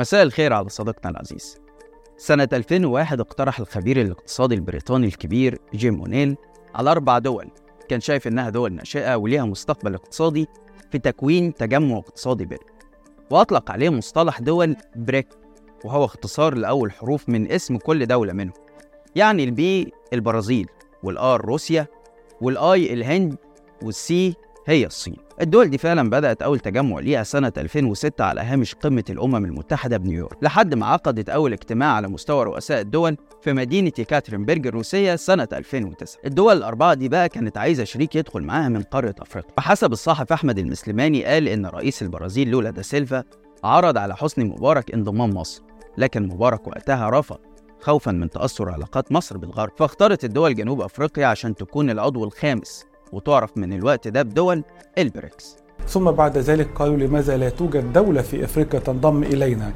مساء الخير على صديقنا العزيز. سنة 2001 اقترح الخبير الاقتصادي البريطاني الكبير جيم أونيل على أربع دول كان شايف إنها دول ناشئة وليها مستقبل اقتصادي في تكوين تجمع اقتصادي بينهم وأطلق عليه مصطلح دول BRIC وهو اختصار لأول حروف من اسم كل دولة منهم. يعني البي البرازيل والآر روسيا والآي الهند والسي هي الصين. الدول دي فعلا بدأت أول تجمع ليها سنة 2006 على هامش قمة الأمم المتحدة بنيويورك لحد ما عقدت أول اجتماع على مستوى رؤساء الدول في مدينة يكاترينبرج الروسية سنة 2009 الدول الأربعة دي بقى كانت عايزة شريك يدخل معاها من قارة أفريقيا. بحسب الصحفي أحمد المسلماني قال إن رئيس البرازيل لولا دا سيلفا عرض على حسني مبارك انضمام مصر لكن مبارك وقتها رفض خوفا من تأثر علاقات مصر بالغرب. فاختارت الدول جنوب أفريقيا عشان تكون العضو الخامس وتعرف من الوقت ده بدول البريكس. ثم بعد ذلك قالوا لماذا لا توجد دولة في إفريقيا تنضم إلينا؟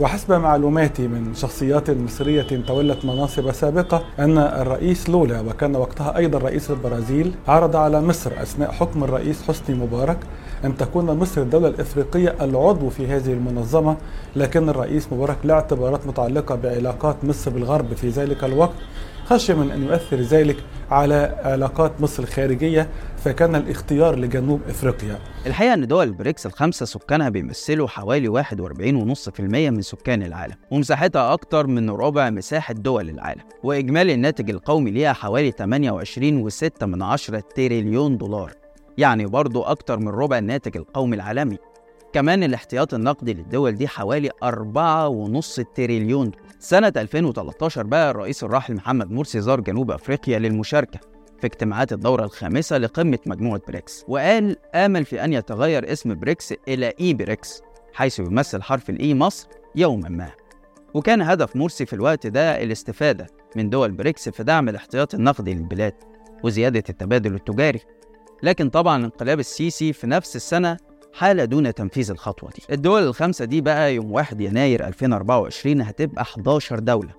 وحسب معلوماتي من شخصيات مصرية تولت مناصب سابقة أن الرئيس لولا وكان وقتها أيضا رئيس البرازيل عرض على مصر أثناء حكم الرئيس حسني مبارك أن تكون مصر الدولة الإفريقية العضو في هذه المنظمة لكن الرئيس مبارك لاعتبارات متعلقة بعلاقات مصر بالغرب في ذلك الوقت خشي من أن يؤثر ذلك على علاقات مصر الخارجية فكان الاختيار لجنوب إفريقيا. الحقيقة أن دول البريكس الخمسة سكانها بيمثلوا حوالي 41.5% من سكان العالم ومساحتها أكتر من ربع مساحة دول العالم وإجمالي الناتج القومي ليها حوالي 28.6 من عشرة تريليون دولار يعني برضو أكتر من ربع الناتج القومي العالمي. كمان الاحتياط النقدي للدول دي حوالي 4.5 تريليون. دولار سنة 2013 بقى الرئيس الراحل محمد مرسي زار جنوب أفريقيا للمشاركة في اجتماعات الدورة الخامسة لقمة مجموعة بريكس وقال آمل في أن يتغير اسم بريكس إلى E-BRICS حيث يمثل حرف ال E مصر يوما ما. وكان هدف مرسي في الوقت ده الاستفادة من دول بريكس في دعم الاحتياط النقدي للبلاد وزيادة التبادل التجاري. لكن طبعا انقلاب السيسي في نفس السنة حال دون تنفيذ الخطوة دي. الدول الخمسة دي بقى يوم 1 يناير 2024 هتبقى 11 دولة.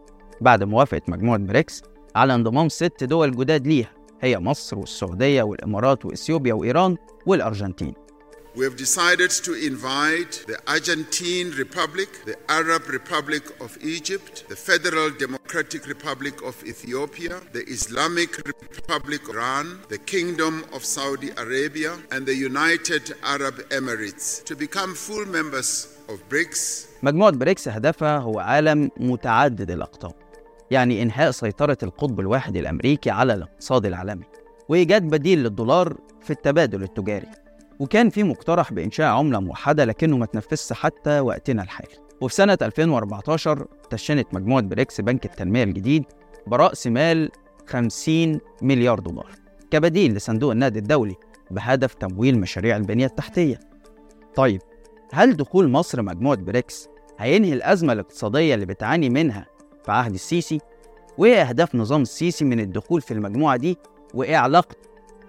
بعد موافقة مجموعة بريكس على انضمام ست دول جداد ليها هي مصر والسعودية والإمارات وإثيوبيا وإيران والأرجنتين. We have decided to invite the Argentine Republic, the Arab Republic of Egypt, the Federal Democratic Republic of Ethiopia, the Islamic Republic of Iran, the Kingdom of Saudi Arabia, and the United Arab Emirates to become full members of BRICS. مجموعة بريكس هدفها هو عالم متعدد الأقطاب يعني إنهاء سيطرة القطب الواحد الأمريكي على الاقتصاد العالمي وإيجاد بديل للدولار في التبادل التجاري وكان في مقترح بإنشاء عملة موحدة لكنه ما تنفذش حتى وقتنا الحالي وفي سنة 2014 دشنت مجموعة بريكس بنك التنمية الجديد برأس مال 50 مليار دولار كبديل لصندوق النقد الدولي بهدف تمويل مشاريع البنية التحتية طيب هل دخول مصر مجموعة بريكس هينهي الأزمة الاقتصادية اللي بتعاني منها في عهد السيسي؟ وإيه أهداف نظام السيسي من الدخول في المجموعة دي؟ وإيه علاقته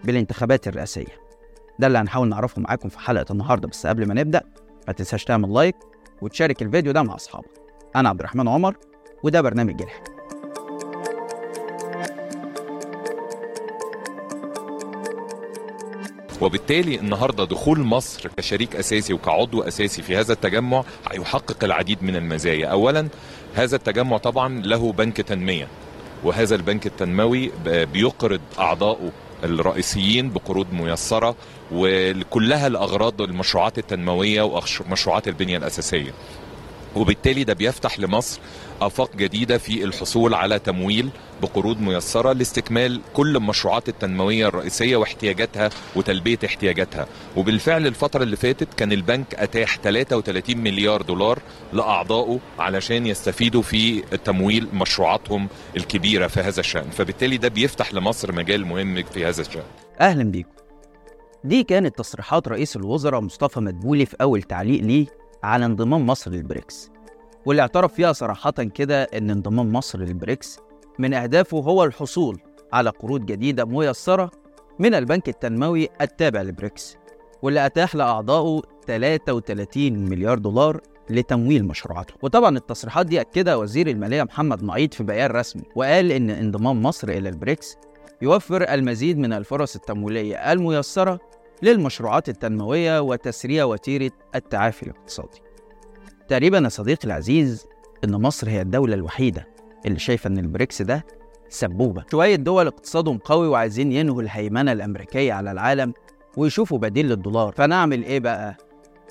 بالانتخابات الرئاسية؟ ده اللي هنحاول نعرفه معاكم في حلقة النهاردة. بس قبل ما نبدأ ما تنساش تعمل لايك وتشارك الفيديو ده مع أصحابك. أنا عبد الرحمن عمر وده برنامج جرح. وبالتالي النهارده دخول مصر كشريك أساسي وكعضو أساسي في هذا التجمع هيحقق العديد من المزايا، اولا هذا التجمع طبعا له بنك تنمية وهذا البنك التنموي بيقرض اعضائه الرئيسيين بقروض ميسرة وكلها لاغراض المشروعات التنموية ومشروعات البنية الأساسية. وبالتالي ده بيفتح لمصر أفاق جديدة في الحصول على تمويل بقروض ميسرة لاستكمال كل المشروعات التنموية الرئيسية واحتياجاتها وتلبية احتياجاتها. وبالفعل الفترة اللي فاتت كان البنك أتاح 33 مليار دولار لأعضائه علشان يستفيدوا في تمويل مشروعاتهم الكبيرة في هذا الشأن. فبالتالي ده بيفتح لمصر مجال مهم في هذا الشأن. أهلا بيكم. دي كانت تصريحات رئيس الوزراء مصطفى مدبولي في أول تعليق ليه على انضمام مصر للبريكس. واللي اعترف فيها صراحة كده إن انضمام مصر للبريكس من أهدافه هو الحصول على قروض جديدة ميسرة من البنك التنموي التابع لبريكس واللي أتاح لأعضائه 33 مليار دولار لتمويل مشروعاته. وطبعا التصريحات دي أكدها وزير المالية محمد معيط في بيان رسمي وقال إن انضمام مصر إلى البريكس يوفر المزيد من الفرص التمويلية الميسرة للمشروعات التنموية وتسريع وتيرة التعافي الاقتصادي. تقريبا يا صديقي العزيز إن مصر هي الدولة الوحيدة اللي شايفة إن البريكس ده سبوبة. شوية دول اقتصادهم قوي وعايزين ينهوا الهيمنة الأمريكية على العالم ويشوفوا بديل للدولار. فأنا أعمل إيه بقى؟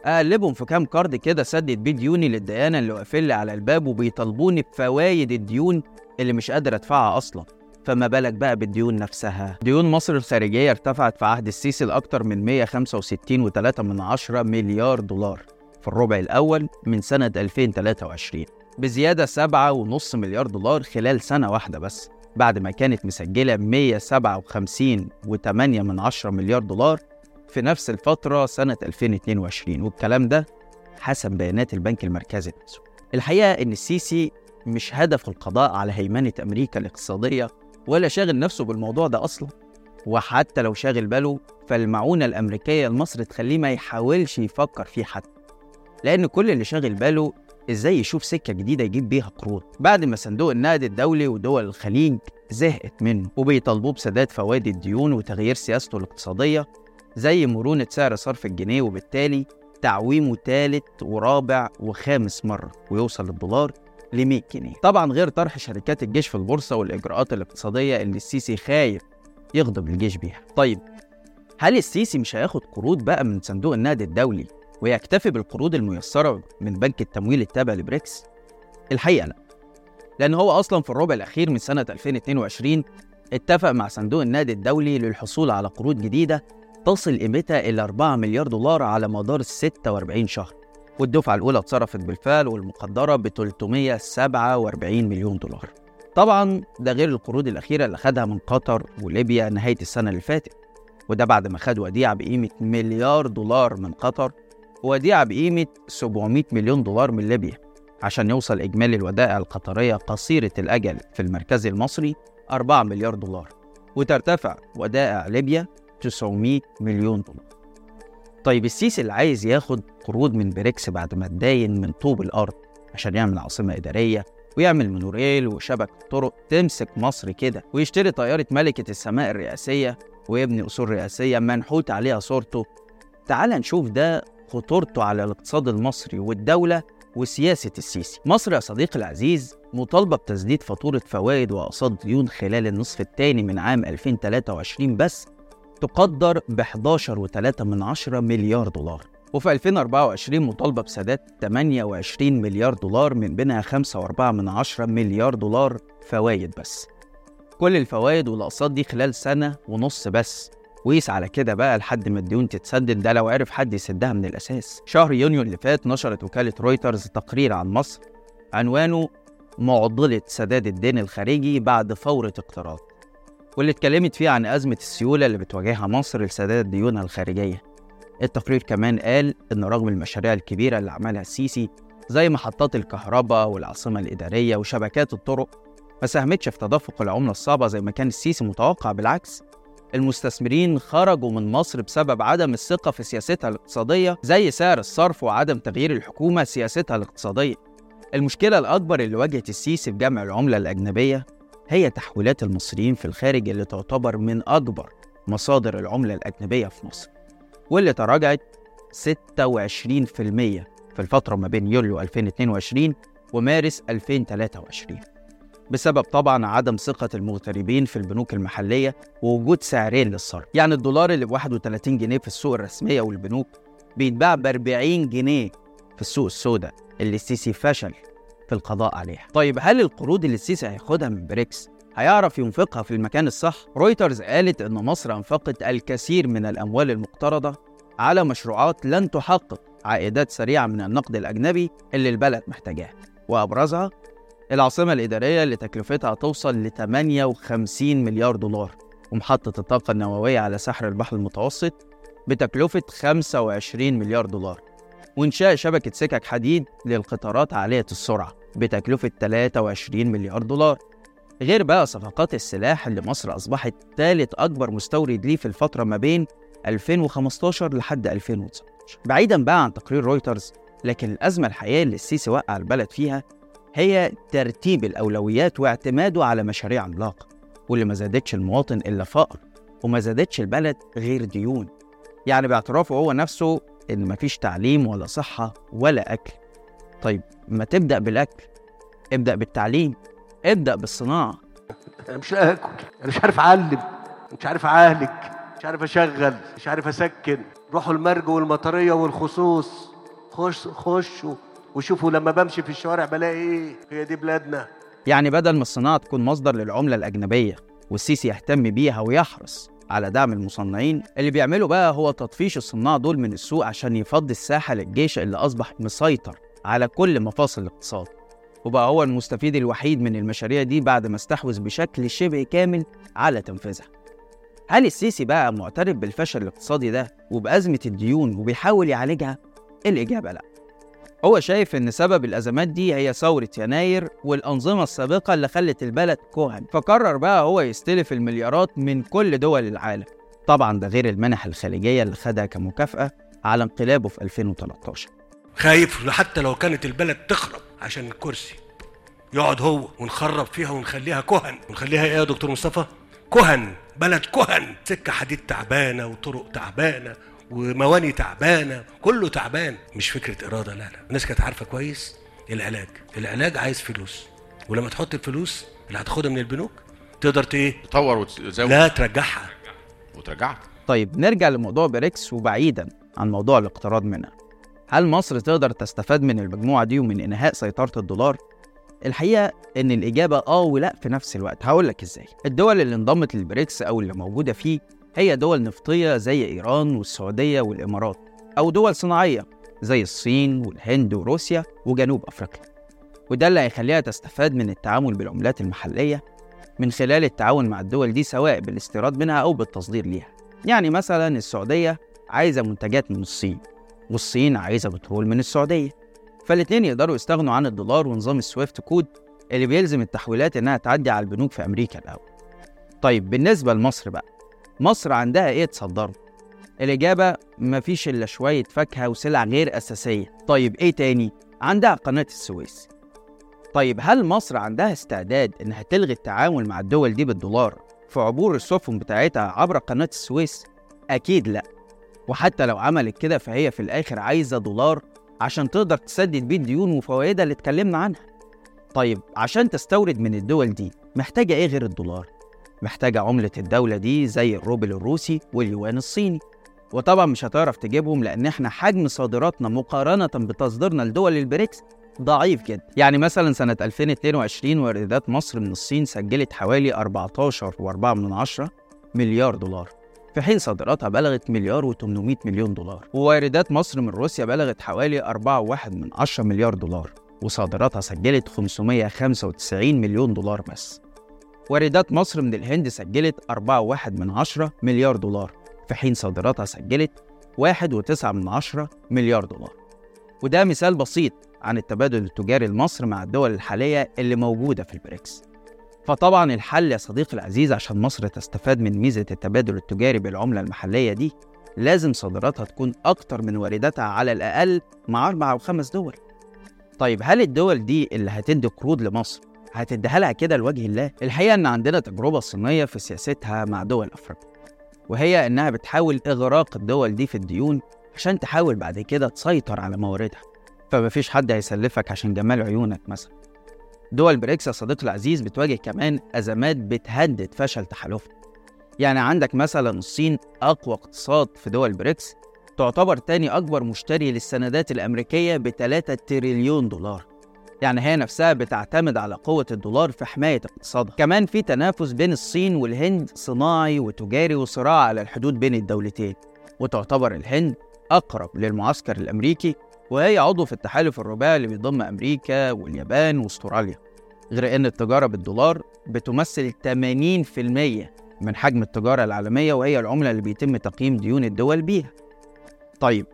أقلبهم في كام كارد كده سدد بيه ديوني للديانة اللي واقفين لي على الباب وبيطالبوني بفوايد الديون اللي مش قادر أدفعها أصلا. فما بالك بقى بالديون نفسها؟ ديون مصر الخارجية ارتفعت في عهد السيسي لأكتر من 165.3 من عشرة مليار دولار. في الربع الأول من سنة 2023 بزيادة 7.5 مليار دولار خلال سنة واحدة بس بعد ما كانت مسجلة 157.8 من عشرة مليار دولار في نفس الفترة سنة 2022 والكلام ده حسب بيانات البنك المركزي نفسه الحقيقة إن السيسي مش هدف القضاء على هيمنة أمريكا الاقتصادية ولا شاغل نفسه بالموضوع ده أصلا. وحتى لو شاغل باله فالمعونة الأمريكية لمصر تخليه ما يحاولش يفكر فيه حتى. لأن كل اللي شاغل باله إزاي يشوف سكة جديدة يجيب بيها قروض. بعد ما صندوق النقد الدولي ودول الخليج زهقت منه وبيطالبوه بسداد فوائد الديون وتغيير سياسته الاقتصادية زي مرونة سعر صرف الجنيه وبالتالي تعويمه ثالث ورابع وخامس مرة ويوصل الدولار ل 100 جنيه. طبعا غير طرح شركات الجيش في البورصة والإجراءات الاقتصادية اللي السيسي خايف يغضب الجيش بيها. طيب هل السيسي مش هياخد قروض بقى من صندوق النقد الدولي ويكتفي بالقروض الميسرة من بنك التمويل التابع لبريكس؟ الحقيقة لا. لأن هو أصلا في الربع الأخير من سنة 2022 اتفق مع صندوق النقد الدولي للحصول على قروض جديدة تصل قيمتها إلى 4 مليار دولار على مدار 46 شهر. والدفعة الأولى اتصرفت بالفعل والمقدرة ب 347 مليون دولار. طبعا ده غير القروض الأخيرة اللي خدها من قطر وليبيا نهاية السنة اللي فاتت. وده بعد ما خد وديعة بقيمة مليار دولار من قطر ووديعة بقيمة 700 مليون دولار من ليبيا عشان يوصل إجمالي الودائع القطرية قصيرة الأجل في المركزي المصري 4 مليار دولار وترتفع ودائع ليبيا 900 مليون دولار. طيب السيسي اللي عايز ياخد قروض من بريكس بعد ما اتداين من طوب الأرض عشان يعمل عاصمة إدارية ويعمل مونوريل وشبكة طرق تمسك مصر كده ويشتري طيارة ملكة السماء الرئاسية ويبني أصول رئاسية منحوت عليها صورته تعال نشوف ده خطورته على الاقتصاد المصري والدولة وسياسة السيسي. مصر يا صديقي العزيز مطالبة بتسديد فاتورة فوائد وأقساط ديون خلال النصف الثاني من عام 2023 بس تقدر ب 11.3 من عشرة مليار دولار. وفي 2024 مطالبة بسداد 28 مليار دولار من بينها 5.4 من عشرة مليار دولار فوايد بس. كل الفوائد والأقساط دي خلال سنة ونص بس. وقيس على كده بقى لحد ما الديون تتسدد. ده لو عرف حد يسدها من الأساس. شهر يونيو اللي فات نشرت وكالة رويترز تقرير عن مصر. عنوانه معضلة سداد الدين الخارجي بعد فورة اقتراض. واللي اتكلمت فيه عن أزمة السيولة اللي بتواجهها مصر لسداد ديونها الخارجية. التقرير كمان قال إن رغم المشاريع الكبيرة اللي عملها السيسي زي محطات الكهرباء والعاصمة الإدارية وشبكات الطرق ما ساهمتش في تدفق العملة الصعبة زي ما كان السيسي متوقع. بالعكس المستثمرين خرجوا من مصر بسبب عدم الثقة في سياستها الاقتصادية زي سعر الصرف وعدم تغيير الحكومة سياستها الاقتصادية. المشكلة الأكبر اللي واجهت السيسي في جمع العملة الأجنبية هي تحويلات المصريين في الخارج اللي تعتبر من أكبر مصادر العملة الأجنبية في مصر واللي تراجعت 26% في الفترة ما بين يوليو 2022 ومارس 2023 بسبب طبعا عدم ثقة المغتربين في البنوك المحلية ووجود سعرين للصرف. يعني الدولار اللي ب 31 جنيه في السوق الرسمية والبنوك بيتباع ب 40 جنيه في السوق السوداء اللي السيسي فشل في القضاء عليها. طيب هل القروض اللي السيسي هياخدها من بريكس هيعرف ينفقها في المكان الصح؟ رويترز قالت إن مصر أنفقت الكثير من الأموال المقترضة على مشروعات لن تحقق عائدات سريعة من النقد الأجنبي اللي البلد محتاجاها. وأبرزها العاصمة الإدارية اللي تكلفتها توصل ل 58 مليار دولار ومحطة الطاقة النووية على ساحل البحر المتوسط بتكلفة 25 مليار دولار. وإنشاء شبكة سكك حديد للقطارات عالية السرعة بتكلفة 23 مليار دولار. غير بقى صفقات السلاح اللي مصر أصبحت ثالث أكبر مستورد ليه في الفترة ما بين 2015 لحد 2019 بعيدا بقى عن تقرير رويترز لكن الأزمة الحقيقية اللي السيسي وقع البلد فيها هي ترتيب الأولويات واعتماده على مشاريع عملاقة واللي ما زادتش المواطن إلا فقر وما زادتش البلد غير ديون. يعني باعترافه هو نفسه إن مفيش تعليم ولا صحة ولا أكل. طيب ما تبدأ بالأكل ابدأ بالتعليم ابدأ بالصناعة. أنا مش آكل أنا مش عارف أعلم مش عارف أعالج مش عارف أشغل مش عارف أسكن. روحوا المرج والمطرية والخصوص خش خشوا. وشوفوا لما بمشي في الشوارع بلاقي إيه؟ هي دي بلادنا. يعني بدل ما الصناعة تكون مصدر للعملة الأجنبية والسيسي يهتم بيها ويحرص على دعم المصنعين اللي بيعملوا بقى هو تطفيش الصناع دول من السوق عشان يفضي الساحة للجيش اللي أصبح مسيطر على كل مفاصل الاقتصاد. وبقى هو المستفيد الوحيد من المشاريع دي بعد ما استحوذ بشكل شبه كامل على تنفيذها. هل السيسي بقى معترف بالفشل الاقتصادي ده وبأزمة الديون وبيحاول يعالجها؟ الإجابة لأ. هو شايف إن سبب الأزمات دي هي ثورة يناير والأنظمة السابقة اللي خلت البلد كهن فقرر بقى هو يستلف المليارات من كل دول العالم. طبعا ده غير المنح الخارجية اللي خدها كمكافأة على انقلابه في 2013 خايف حتى لو كانت البلد تخرب عشان الكرسي. يقعد هو ونخرب فيها ونخليها كهن ونخليها إيه يا دكتور مصطفى؟ كهن بلد كهن سكة حديد تعبانة وطرق تعبانة. ومواني تعبانة كله تعبان. مش فكرة إرادة لا لا. الناس كانت عارفة كويس العلاج. العلاج عايز فلوس. ولما تحط الفلوس اللي هتاخدها من البنوك تقدر إيه؟ تطور وتزود. لا ترجعها. وترجعها. طيب نرجع لموضوع بريكس وبعيدا عن موضوع الاقتراض منها. هل مصر تقدر تستفاد من المجموعة دي ومن إنهاء سيطرة الدولار؟ الحقيقة إن الإجابة آه ولأ في نفس الوقت. هقول لك إزاي. الدول اللي انضمت للبريكس أو اللي موجودة فيه هي دول نفطية زي إيران والسعودية والإمارات أو دول صناعية زي الصين والهند وروسيا وجنوب أفريقيا. وده اللي هيخليها تستفاد من التعامل بالعملات المحلية من خلال التعاون مع الدول دي سواء بالاستيراد منها أو بالتصدير ليها. يعني مثلا السعودية عايزة منتجات من الصين والصين عايزة بترول من السعودية. فالاتنين يقدروا يستغنوا عن الدولار ونظام ال SWIFT code اللي بيلزم التحويلات إنها تعدي على البنوك في أمريكا الأول. طيب بالنسبة لمصر بقى مصر عندها إيه تصدره؟ الإجابة مفيش إلا شوية فاكهة وسلع غير أساسية طيب إيه تاني؟ عندها قناة السويس طيب هل مصر عندها استعداد إنها تلغي التعامل مع الدول دي بالدولار في عبور السفن بتاعتها عبر قناة السويس؟ أكيد لأ وحتى لو عملت كده فهي في الآخر عايزة دولار عشان تقدر تسدد بيه الديون وفوائدها اللي اتكلمنا عنها طيب عشان تستورد من الدول دي محتاجة إيه غير الدولار؟ محتاجة عملة الدولة دي زي الروبل الروسي واليوان الصيني. وطبعا مش هتعرف تجيبهم لأن إحنا حجم صادراتنا مقارنة بتصديرنا لدول البريكس ضعيف جدا. يعني مثلا سنة 2022 واردات مصر من الصين سجلت حوالي 14.4 مليار دولار. في حين صادراتها بلغت مليار و800 مليون دولار. وواردات مصر من روسيا بلغت حوالي 4.1 مليار دولار. وصادراتها سجلت 595 مليون دولار بس. واردات مصر من الهند سجلت 4.1 مليار دولار في حين صادراتها سجلت 1.9 مليار دولار. وده مثال بسيط عن التبادل التجاري لمصر مع الدول الحالية اللي موجودة في البريكس. فطبعا الحل يا صديقي العزيز عشان مصر تستفاد من ميزة التبادل التجاري بالعملة المحلية دي لازم صادراتها تكون أكتر من وارداتها على الأقل مع أربع أو خمس دول. طيب هل الدول دي اللي هتدي قروض لمصر هتديها لها كده لوجه الله؟ الحقيقة إن عندنا تجربة صينية في سياستها مع دول أفريقيا وهي إنها بتحاول إغراق الدول دي في الديون عشان تحاول بعد كده تسيطر على مواردها. فمفيش حد هيسلفك عشان جمال عيونك مثلا. دول بريكس يا صديقي العزيز بتواجه كمان أزمات بتهدد فشل تحالفها يعني عندك مثلا الصين أقوى اقتصاد في دول بريكس تعتبر تاني أكبر مشتري للسندات الأمريكية ب 3 تريليون دولار. يعني هي نفسها بتعتمد على قوة الدولار في حماية اقتصادها. كمان في تنافس بين الصين والهند صناعي وتجاري وصراع على الحدود بين الدولتين وتعتبر الهند أقرب للمعسكر الأمريكي وهي عضو في التحالف الرباعي اللي بيضم أمريكا واليابان واستراليا. غير أن التجارة بالدولار بتمثل 80% من حجم التجارة العالمية وهي العملة اللي بيتم تقييم ديون الدول بيها. طيب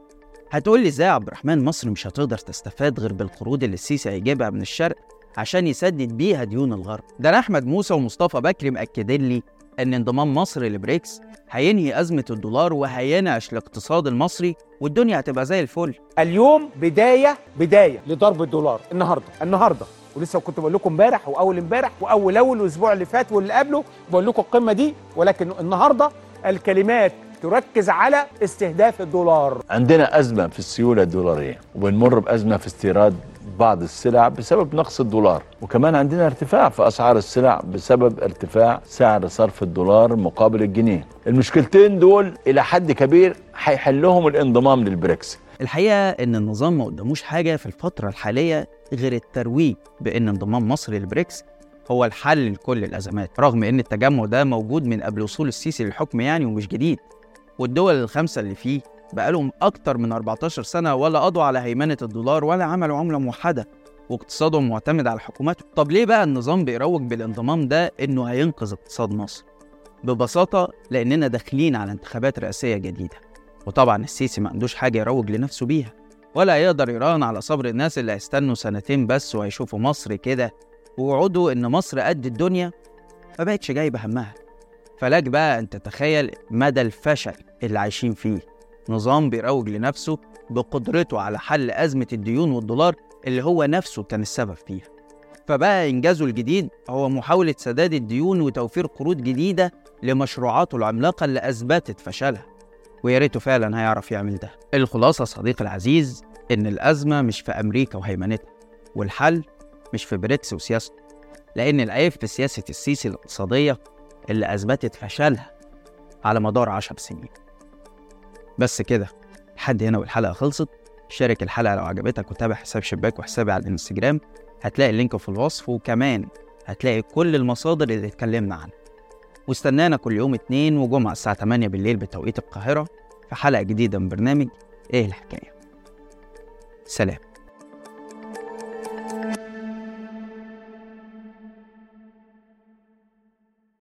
هتقول لي إزاي يا عبد الرحمن مصر مش هتقدر تستفاد غير بالقروض اللي السيسي هيجيبها من الشرق عشان يسدد بيها ديون الغرب؟ ده أنا أحمد موسى ومصطفى بكري مأكدين لي إن انضمام مصر لبريكس هينهي أزمة الدولار وهينعش الاقتصاد المصري والدنيا هتبقى زي الفل. اليوم بداية بداية لضرب الدولار النهارده النهارده. ولسه كنت بقول لكم امبارح وأول امبارح وأول أول الأسبوع اللي فات واللي قبله بقول لكم القمة دي ولكن النهارده الكلمات تركز على استهداف الدولار. عندنا أزمة في السيولة الدولارية وبنمر بأزمة في استيراد بعض السلع بسبب نقص الدولار وكمان عندنا ارتفاع في أسعار السلع بسبب ارتفاع سعر صرف الدولار مقابل الجنيه. المشكلتين دول إلى حد كبير هيحلهم الانضمام للبريكس. الحقيقة إن النظام ما قداموش حاجة في الفترة الحالية غير الترويج بإن انضمام مصر للبريكس هو الحل لكل الأزمات رغم إن التجمع ده موجود من قبل وصول السيسي للحكم يعني ومش جديد. والدول الخمسة اللي فيه بقالهم أكتر من 14 سنة ولا قضوا على هيمنة الدولار ولا عملوا عملة موحدة واقتصادهم معتمد على حكوماتهم طب ليه بقى النظام بيروج بالانضمام ده إنه هينقذ اقتصاد مصر؟ ببساطة لأننا داخلين على انتخابات رئاسية جديدة وطبعا السيسي ما عندوش حاجة يروج لنفسه بيها ولا يقدر يراهن على صبر الناس اللي هيستنوا سنتين بس وهيشوفوا مصر كده ووعوده إن مصر قد الدنيا ما بقتش جايبة همها فلاك بقى أن تتخيل مدى الفشل اللي عايشين فيه. نظام بيروج لنفسه بقدرته على حل أزمة الديون والدولار اللي هو نفسه كان السبب فيها. فبقى إنجازه الجديد هو محاولة سداد الديون وتوفير قروض جديدة لمشروعاته العملاقة اللي أثبتت فشلها. ويا ريته فعلا هيعرف يعمل ده. الخلاصة صديقي العزيز إن الأزمة مش في أمريكا وهيمنتها والحل مش في بريكس وسياسته. لأن العيب في سياسة السيسي الاقتصادية اللي أثبتت فشلها على مدار عشر سنين. بس كده لحد هنا والحلقة خلصت. شارك الحلقة لو عجبتك وتابع حساب شباك وحسابي على الإنستجرام. هتلاقي اللينك في الوصف وكمان هتلاقي كل المصادر اللي اتكلمنا عنها. واستنانا كل يوم اتنين وجمعة الساعة 8 بالليل بتوقيت القاهرة في حلقة جديدة من برنامج إيه الحكاية. سلام.